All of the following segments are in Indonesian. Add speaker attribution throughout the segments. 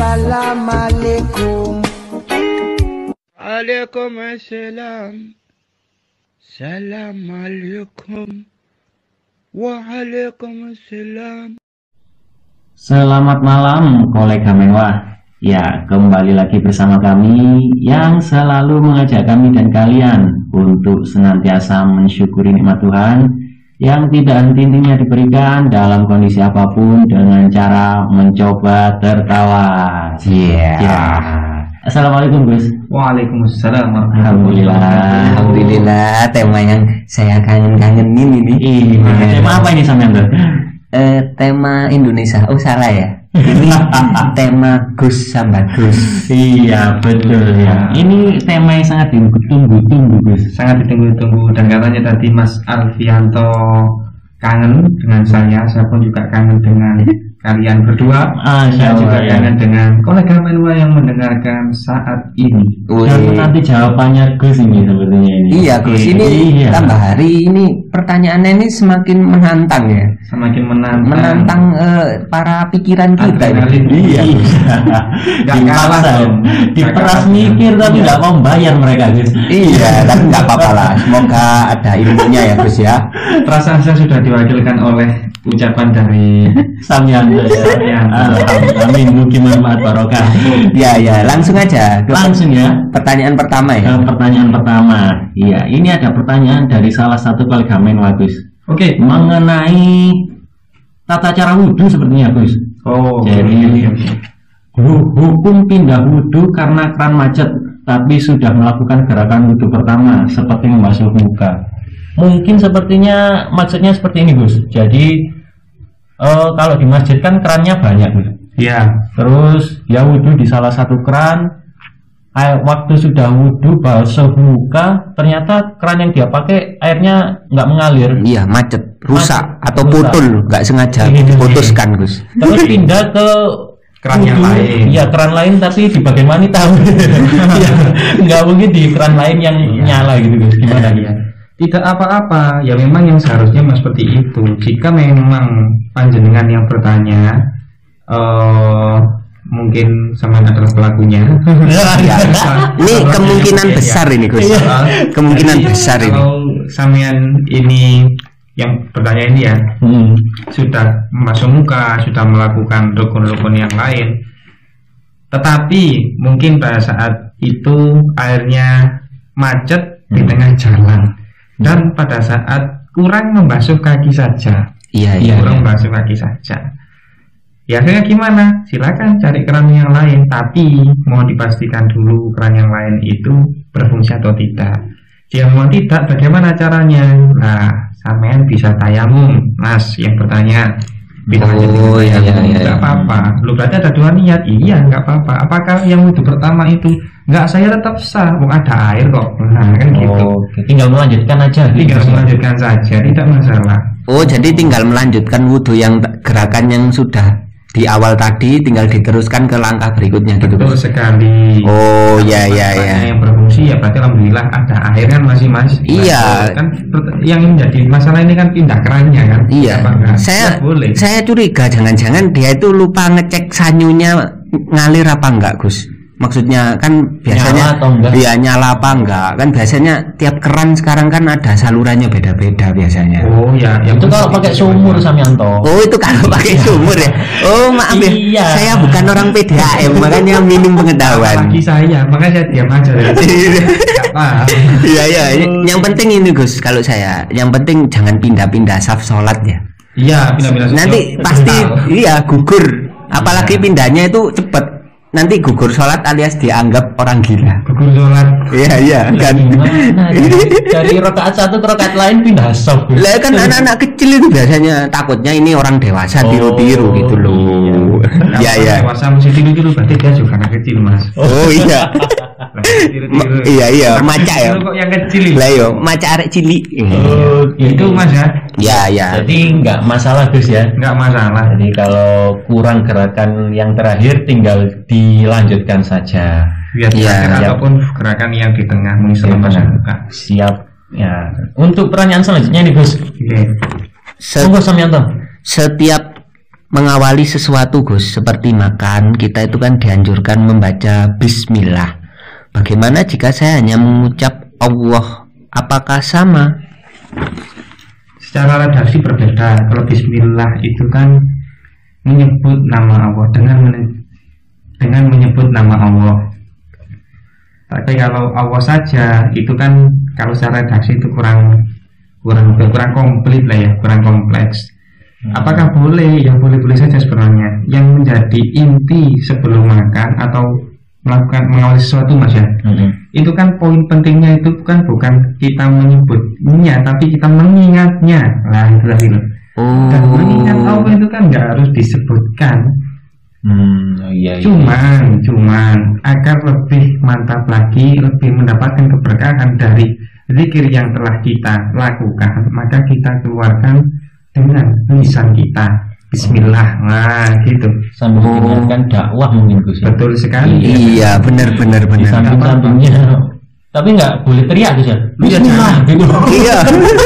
Speaker 1: Assalamualaikum.
Speaker 2: Waalaikumsalam. Assalamualaikum. Waalaikumsalam.
Speaker 3: Selamat malam kolega mewah Ya kembali lagi bersama kami yang selalu mengajak kami dan kalian Untuk senantiasa mensyukuri nikmat Tuhan Yang tidak henti-hentinya diberikan dalam kondisi apa pun Dengan cara mencoba tertawa
Speaker 4: Iya.
Speaker 3: Ya. Assalamualaikum Gus
Speaker 4: Waalaikumsalam
Speaker 3: Alhamdulillah.
Speaker 4: Alhamdulillah tema yang saya kangen-kangenin ini.
Speaker 3: Iya Tema apa ini sampean tuh?
Speaker 4: Eh, tema Indonesia. Oh salah ya. Ini tema Gus sama Gus.
Speaker 3: Iya betul ya Ini tema yang sangat ditunggu-tunggu Gus
Speaker 5: sangat ditunggu-tunggu dan katanya tadi Mas Alfianto kangen dengan saya, saya pun juga kangen dengan kalian berdua.
Speaker 3: Ah,
Speaker 5: Saya juga
Speaker 3: ya.
Speaker 5: kangen dengan kolega menua yang mendengarkan saat ini.
Speaker 3: Dan nanti jawabannya Gus ini sepertinya ini.
Speaker 4: Iya Gus, ini
Speaker 3: Iya.
Speaker 4: tambah hari ini pertanyaannya ini semakin menantang ya.
Speaker 5: Semakin menantang.
Speaker 4: Menantang eh, para pikiran kita. ini.
Speaker 5: Adrenalin.
Speaker 3: Iya. Dipaksa,
Speaker 5: kalah dong.
Speaker 3: diperas mikir tapi
Speaker 5: Iya.
Speaker 3: nggak mau bayar mereka Gus.
Speaker 4: Iya, tapi nggak apa-apa lah. Semoga ada ilmunya ya Gus ya.
Speaker 5: Terasa saya sudah diwakilkan oleh ucapan dari
Speaker 3: Samyanto ya. Alhamdulillah. Amin. Mungkin manfaat barokah.
Speaker 4: Ya ya, langsung aja ke
Speaker 3: Langsung ya.
Speaker 4: pertanyaan pertama ya.
Speaker 3: Ke pertanyaan pertama. Iya, ini ada pertanyaan dari salah satu kolega Gus
Speaker 5: Oke.
Speaker 3: mengenai tata cara wudhu sepertinya Gus.
Speaker 5: Oh,
Speaker 3: Jadi-. Hu- Hukum pindah wudhu karena keran macet, tapi sudah melakukan gerakan wudhu pertama seperti membasuh muka. Mungkin sepertinya maksudnya seperti ini Gus. Jadi eh, kalau di masjid kan kerannya banyak Gus.
Speaker 5: Ya,
Speaker 3: Terus dia wudhu di salah satu keran. Air, waktu sudah wudhu basuh muka, ternyata keran yang dia pakai airnya nggak mengalir.
Speaker 4: Iya, macet, rusak
Speaker 3: Macet,
Speaker 4: atau
Speaker 3: rusak.
Speaker 4: putul, nggak sengaja
Speaker 3: Ini, ini.
Speaker 4: putuskan Gus.
Speaker 3: Terus pindah ke
Speaker 5: Keran yang lain.
Speaker 3: Iya keran lain tapi di bagian wanita. Iya, nggak mungkin di keran lain yang
Speaker 5: Iya.
Speaker 3: nyala gitu Gus. Gimana
Speaker 5: Iya,
Speaker 3: dia?
Speaker 5: Tidak apa-apa, ya memang yang seharusnya memang seperti itu. Jika memang panjenengan yang bertanya, eh mungkin sama adalah pelakunya.
Speaker 4: Ya, ini kemungkinan
Speaker 5: yang-
Speaker 4: besar ini Gus.
Speaker 5: Iya.
Speaker 4: Kemungkinan
Speaker 5: Jadi,
Speaker 4: besar ini.
Speaker 5: Kalau sampean ini yang bertanya ini ya
Speaker 3: Hmm.
Speaker 5: sudah masuk muka, sudah melakukan rukun-rukun yang lain, tetapi mungkin pada saat itu airnya macet di
Speaker 3: Hmm.
Speaker 5: tengah jalan dan pada saat kurang membasuh kaki saja,
Speaker 4: Iya,
Speaker 3: Iya.
Speaker 4: iya.
Speaker 5: kurang membasuh kaki saja. Ya akhirnya gimana? Silakan cari keran yang lain, tapi mohon dipastikan dulu keran yang lain itu berfungsi atau tidak. Jika memang tidak, bagaimana caranya? Nah, sampean bisa tayamum, Mas yang bertanya. Bisa aja
Speaker 4: Oh,
Speaker 5: dengan
Speaker 4: iya,
Speaker 5: tayamum,
Speaker 4: iya,
Speaker 5: nggak
Speaker 4: iya.
Speaker 5: apa-apa. Lu berarti ada dua niat, iya nggak apa-apa. Apakah yang wudhu pertama itu nggak saya tetap sah, Wong ada air kok. Nah kan gitu.
Speaker 3: Oh, oke. tinggal melanjutkan aja. gitu.
Speaker 5: Tinggal melanjutkan saja, tidak masalah.
Speaker 4: Oh, jadi tinggal melanjutkan wudhu yang gerakan yang sudah di awal tadi tinggal diteruskan ke langkah berikutnya gitu
Speaker 5: Betul sekali.
Speaker 4: Oh, ya ya ya.
Speaker 5: Yang berfungsi ya berarti alhamdulillah ada air kan masih mas.
Speaker 4: Iya.
Speaker 5: Kan per- yang menjadi masalah ini kan pindah kerannya kan.
Speaker 4: Iya. Saya
Speaker 5: Ya, boleh.
Speaker 4: saya curiga jangan-jangan dia itu lupa ngecek sanyunya ngalir apa enggak, Gus. Maksudnya kan
Speaker 3: Nyala
Speaker 4: biasanya
Speaker 3: atau enggak?
Speaker 4: Iya, nyala apa enggak? Kan biasanya tiap keran sekarang kan ada salurannya beda-beda biasanya.
Speaker 5: Oh ya, yang
Speaker 3: Itu kalau pakai sumur Samyanto.
Speaker 4: Oh itu kalau pakai sumur ya. Oh maaf ya.
Speaker 3: Iya.
Speaker 4: Saya bukan orang PDAM makanya minim pengetahuan.
Speaker 5: Lagi saya, makanya saya diam aja. Nggak paham.
Speaker 4: Iya iya. Yang penting ini Gus kalau saya. Yang penting jangan pindah-pindah saf sholat ya.
Speaker 5: Iya, pindah-pindah.
Speaker 4: Nanti pasti iya gugur. Apalagi pindahnya itu cepet. Nanti gugur sholat alias dianggap orang gila.
Speaker 5: gugur sholat.
Speaker 4: Iya iya kan.
Speaker 3: Gimana? Dari, rokaat satu ke rokaat lain pindah sop.
Speaker 4: Lah kan anak-anak kecil itu biasanya takutnya ini orang dewasa
Speaker 3: Oh,
Speaker 4: tiru-tiru gitu loh. Iya iya.
Speaker 5: Dewasa mesti tiru-tiru berarti dia juga anak kecil mas.
Speaker 4: Oh iya. Iya iya maca ya.
Speaker 5: Tiru kok yang kecil.
Speaker 4: Lah yo maca arek cilik.
Speaker 3: Oh,
Speaker 5: Itu mas ya,
Speaker 4: Ya ya.
Speaker 3: Jadi nggak masalah Gus ya.
Speaker 5: nggak masalah.
Speaker 3: Jadi kalau kurang gerakan yang terakhir tinggal dilanjutkan saja.
Speaker 5: Biar
Speaker 4: Iya,
Speaker 5: terakhir
Speaker 3: iya.
Speaker 5: ataupun gerakan yang di tengah
Speaker 3: Iya, benar.
Speaker 5: muka.
Speaker 3: Siap. Ya. Untuk pertanyaan selanjutnya nih Gus.
Speaker 5: Oke.
Speaker 4: Se-
Speaker 3: Monggo Samyanto.
Speaker 4: setiap mengawali sesuatu Gus. Seperti makan kita itu kan dianjurkan membaca bismillah. Bagaimana jika saya hanya mengucap Allah? Apakah sama?
Speaker 5: Secara redaksi berbeda. Kalau Bismillah itu kan menyebut nama Allah dengan men- dengan menyebut nama Allah. Tapi kalau Allah saja itu kan kalau secara redaksi itu kurang kurang kurang komplit lah ya kurang kompleks apakah boleh yang boleh-boleh saja sebenarnya. Yang menjadi inti sebelum makan atau melakukan mengawali sesuatu mas ya.
Speaker 3: Mm-mm.
Speaker 5: itu kan poin pentingnya itu kan bukan kita menyebutnya tapi kita mengingatnya. Lah itu tadi loh
Speaker 4: oh.
Speaker 5: Dan mengingat Allah itu kan nggak harus disebutkan.
Speaker 3: Hmm, oh iya, iya.
Speaker 5: cuman cuman agar lebih mantap lagi lebih mendapatkan keberkahan dari zikir yang telah kita lakukan maka kita keluarkan dengan lisan kita Bismillah nah gitu
Speaker 3: sambil
Speaker 4: Oh.
Speaker 3: mendengarkan dakwah mungkin Gus ya.
Speaker 5: betul sekali
Speaker 4: iya benar benar
Speaker 3: Di
Speaker 4: benar
Speaker 3: samping-sampingnya. Tapi nggak boleh teriak Gus ya. Bismillah gitu.
Speaker 4: iya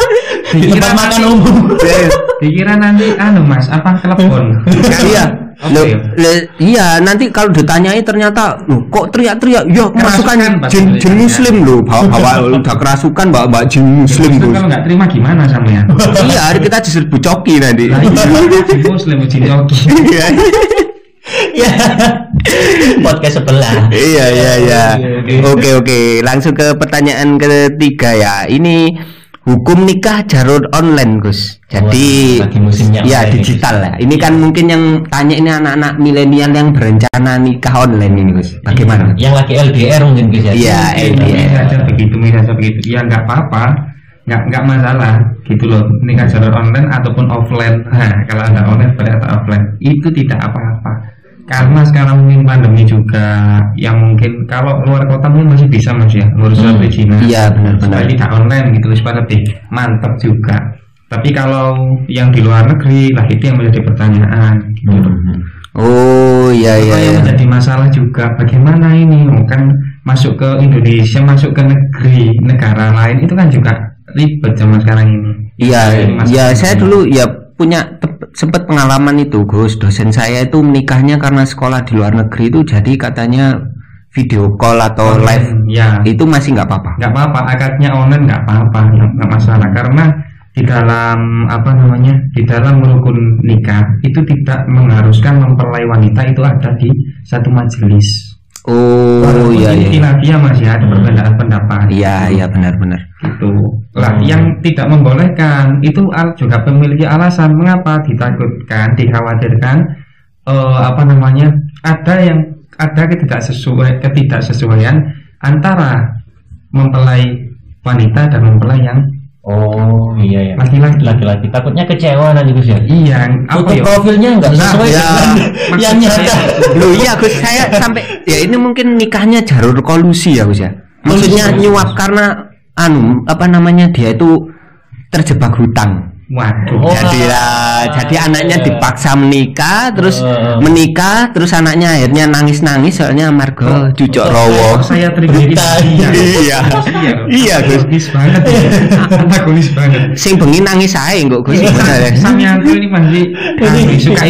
Speaker 3: Di tempat makan umum.
Speaker 5: dikira nanti anu mas apa telepon
Speaker 4: iya
Speaker 5: Oke.
Speaker 4: Loh, le- iya nanti kalau ditanyai ternyata loh, kok teriak-teriak ya
Speaker 5: Kerasukan,
Speaker 4: jin, jin
Speaker 5: ceritanya.
Speaker 4: muslim loh bawa, bawa udah kerasukan bawa bawa jin muslim Gus.
Speaker 5: kalau nggak terima gimana sama ya
Speaker 4: iya hari kita diserbu coki nanti
Speaker 5: iya, jin muslim, jin.
Speaker 4: Iya.
Speaker 3: Ya. Podcast sebelah.
Speaker 4: Iya iya iya.
Speaker 3: Oke
Speaker 4: oke, langsung ke pertanyaan ketiga ya. Ini hukum nikah jalur online, Gus. Jadi
Speaker 3: Wah, lagi musimnya
Speaker 4: ya
Speaker 3: online
Speaker 4: digital
Speaker 3: Gus.
Speaker 4: ya. Ini kan mungkin yang tanya ini anak-anak milenial yang berencana nikah online ini, Gus. Bagaimana?
Speaker 3: Yang lagi LDR mungkin Gus ya.
Speaker 4: Iya,
Speaker 5: Mungkin
Speaker 4: LDR.
Speaker 5: Saja begitu, saja begitu. Ya nggak apa-apa, nggak nggak masalah gitu loh. Nikah jalur online ataupun offline. Nah, kalau ada online berarti ada offline. Itu tidak apa-apa. Karena sekarang mungkin pandemi juga, yang mungkin kalau luar kota mungkin masih bisa mas ya, ngurus
Speaker 3: Hmm.
Speaker 5: perizinan.
Speaker 4: Iya benar-benar.
Speaker 5: tidak online gitu supaya lebih mantap juga tapi kalau yang di luar negeri lah itu yang menjadi pertanyaan gitu loh.
Speaker 3: Hmm.
Speaker 4: Oh iya iya.
Speaker 5: Apa yang
Speaker 4: iya.
Speaker 5: menjadi masalah juga bagaimana ini Oh, kan masuk ke Indonesia masuk ke negeri negara lain itu kan juga ribet zaman sekarang ini
Speaker 4: Iya,
Speaker 5: Jadi masalah
Speaker 4: ya saya dulu ya punya sempat pengalaman itu, Gus. Dosen saya itu menikahnya karena sekolah di luar negeri itu jadi katanya video call atau live
Speaker 5: ya
Speaker 4: itu masih nggak apa-apa.
Speaker 5: nggak apa-apa akadnya online nggak apa-apa nggak nggak masalah karena di dalam apa namanya di dalam rukun nikah itu tidak mengharuskan mempelai wanita itu ada di satu majelis
Speaker 4: Oh
Speaker 5: Walaupun
Speaker 4: iya iya.
Speaker 5: khilafiyah mas ya ada perbedaan pendapat
Speaker 4: Iya iya benar-benar.
Speaker 5: gitu lah
Speaker 3: Hmm.
Speaker 5: yang tidak membolehkan itu juga memiliki alasan mengapa ditakutkan dikhawatirkan eh, apa namanya ada yang ada ketidaksesuai ketidaksesuaian antara mempelai wanita dan mempelai yang
Speaker 3: Oh iya ya.
Speaker 5: laki-laki
Speaker 3: Laki-laki takutnya kecewa nanti Gus ya.
Speaker 5: iya apa
Speaker 3: Foto
Speaker 5: ya
Speaker 3: profilnya nggak
Speaker 5: Nah,
Speaker 3: sesuai
Speaker 4: ya.
Speaker 3: dengan yang nyata.
Speaker 4: Loh iya Gus, saya sampai ya ini mungkin nikahnya jalur kolusi ya Gus ya. Maksudnya
Speaker 3: Kolusi.
Speaker 4: nyuap karena anu apa namanya dia itu terjebak hutang.
Speaker 5: Waduh
Speaker 3: Oh.
Speaker 4: jadi lah, jadi anaknya dipaksa menikah, terus
Speaker 3: Oh.
Speaker 4: menikah, terus anaknya akhirnya nangis-nangis soalnya margo cucok rowo.
Speaker 5: Kok saya trigger
Speaker 3: Berita.
Speaker 4: Iya. Iya, Gus.
Speaker 5: Antagonis banget ya. Antagonis banget
Speaker 4: Sing bengi nangis ae kok Gus. sebenarnya.
Speaker 5: Samyanto ini masih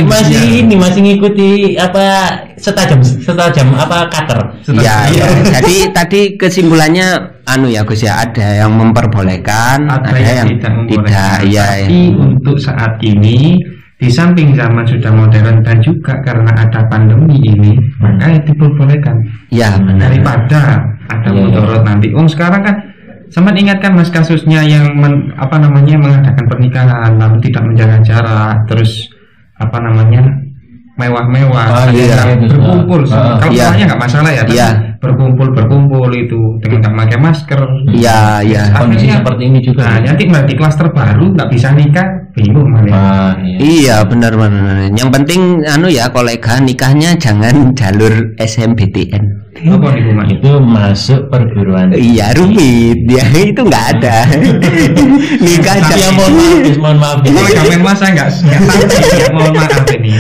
Speaker 3: masih ini masih ngikuti apa setajam setajam apa cutter.
Speaker 4: Iya, iya. Jadi tadi kesimpulannya anu ya Gus ya, ada yang memperbolehkan,
Speaker 5: ada,
Speaker 4: ada, yang,
Speaker 5: tidak
Speaker 4: tidak.
Speaker 5: membolehkan.
Speaker 4: Iya,
Speaker 5: Tapi
Speaker 4: iya.
Speaker 5: untuk saat ini di samping zaman sudah modern dan juga karena ada pandemi ini maka itu diperbolehkan
Speaker 4: Iya, benar.
Speaker 5: daripada ada
Speaker 3: Iya, iya.
Speaker 5: mudarat nanti. Oh sekarang kan sempat ingatkan mas kasusnya yang men- apa namanya mengadakan pernikahan lalu tidak menjaga jarak terus apa namanya mewah-mewah
Speaker 3: Ah,
Speaker 5: ada
Speaker 3: iya,
Speaker 5: yang
Speaker 3: iya,
Speaker 5: berkumpul
Speaker 3: ah,
Speaker 5: kalau
Speaker 4: iya.
Speaker 5: semuanya nggak masalah ya tapi
Speaker 4: Iya.
Speaker 5: berkumpul berkumpul itu dengan nggak pakai masker
Speaker 4: Iya, iya.
Speaker 3: Kondisi seperti ini juga.
Speaker 5: Nah, nanti berarti klaster baru nggak bisa nikah, bingung malah.
Speaker 3: Ah, iya.
Speaker 4: Iya, benar benar. Yang penting anu ya kolega nikahnya jangan jalur SMBTN.
Speaker 5: Apa nih Mas?
Speaker 3: Itu masuk perguruan.
Speaker 4: Iya, rumit. Ya itu nggak ada. Nikah
Speaker 3: Ya
Speaker 4: jangan
Speaker 3: mohon maaf, mohon maaf.
Speaker 5: Kalau kalian mas saya nggak nggak tahu ya, mohon maaf ini.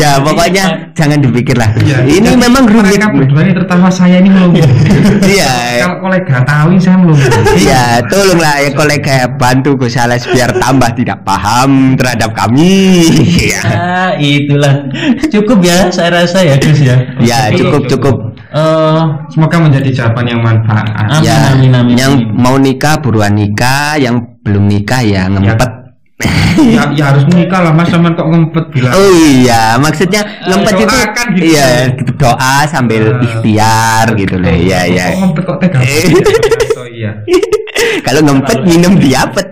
Speaker 4: ya pokoknya jangan dipikir lah.
Speaker 5: Iya.
Speaker 4: Ini
Speaker 5: Jadi
Speaker 4: memang rumit.
Speaker 5: Mereka berdua ini tertawa saya ini melumpuh.
Speaker 4: Iya.
Speaker 5: Kalau kolega tahu saya melumpuh.
Speaker 4: Ya, tolonglah ya kolega bantu Gus Ales biar tambah tidak paham terhadap kami. ya,
Speaker 3: Ah, itulah cukup ya saya rasa ya Gus ya.
Speaker 4: ya cukup cukup.
Speaker 3: Eh,
Speaker 5: Semoga menjadi jawaban yang manfaat.
Speaker 3: Amin,
Speaker 4: Ya,
Speaker 3: amin, amin.
Speaker 4: yang mau nikah buruan nikah, yang belum nikah ya ngempet.
Speaker 5: ya, ya harus menikah lah mas sama kok ngempet bilang.
Speaker 4: Oh iya, maksudnya ngempet itu
Speaker 5: doakan gitu.
Speaker 4: iya doa sambil
Speaker 5: Ah.
Speaker 4: ikhtiar gitu loh. Iya iya.
Speaker 5: Kok ngempet kok tega.
Speaker 4: Eh.
Speaker 5: Oh iya.
Speaker 4: Kalau ngempet minum diapet.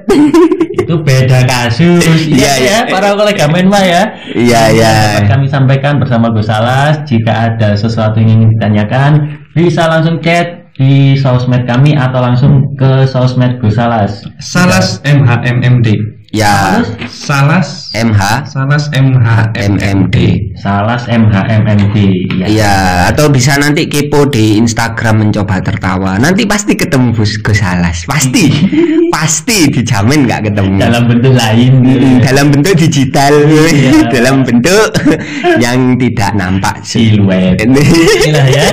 Speaker 3: itu beda kasus.
Speaker 4: Iya,
Speaker 3: iya. ya, para kolega Menwa ya.
Speaker 4: Iya iya.
Speaker 3: Dapat kami sampaikan bersama Gus Salas. Jika ada sesuatu yang ingin ditanyakan, bisa langsung chat di sosmed kami atau langsung ke sosmed Gus Salas.
Speaker 5: Salas MHMMD.
Speaker 4: Ya
Speaker 5: Salas
Speaker 4: MH
Speaker 5: Salas MHMMD.
Speaker 4: MMD.
Speaker 3: Salas MHMMD. Ya.
Speaker 4: Iya, atau bisa nanti kepo di Instagram mencoba tertawa. Nanti pasti ketemu Gus Gus Salas. Pasti. pasti dijamin nggak ketemu.
Speaker 3: Dalam bentuk lain. gitu
Speaker 4: Mm,
Speaker 3: ya.
Speaker 4: dalam bentuk digital,
Speaker 3: Iya.
Speaker 4: dalam bentuk yang tidak nampak
Speaker 3: Siluet. Inilah ya.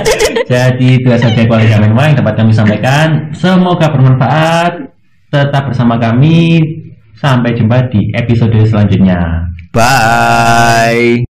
Speaker 3: Jadi itu saja Menwa yang dapat kami sampaikan. Semoga bermanfaat. Tetap bersama kami. Sampai jumpa di episode selanjutnya.
Speaker 4: Bye.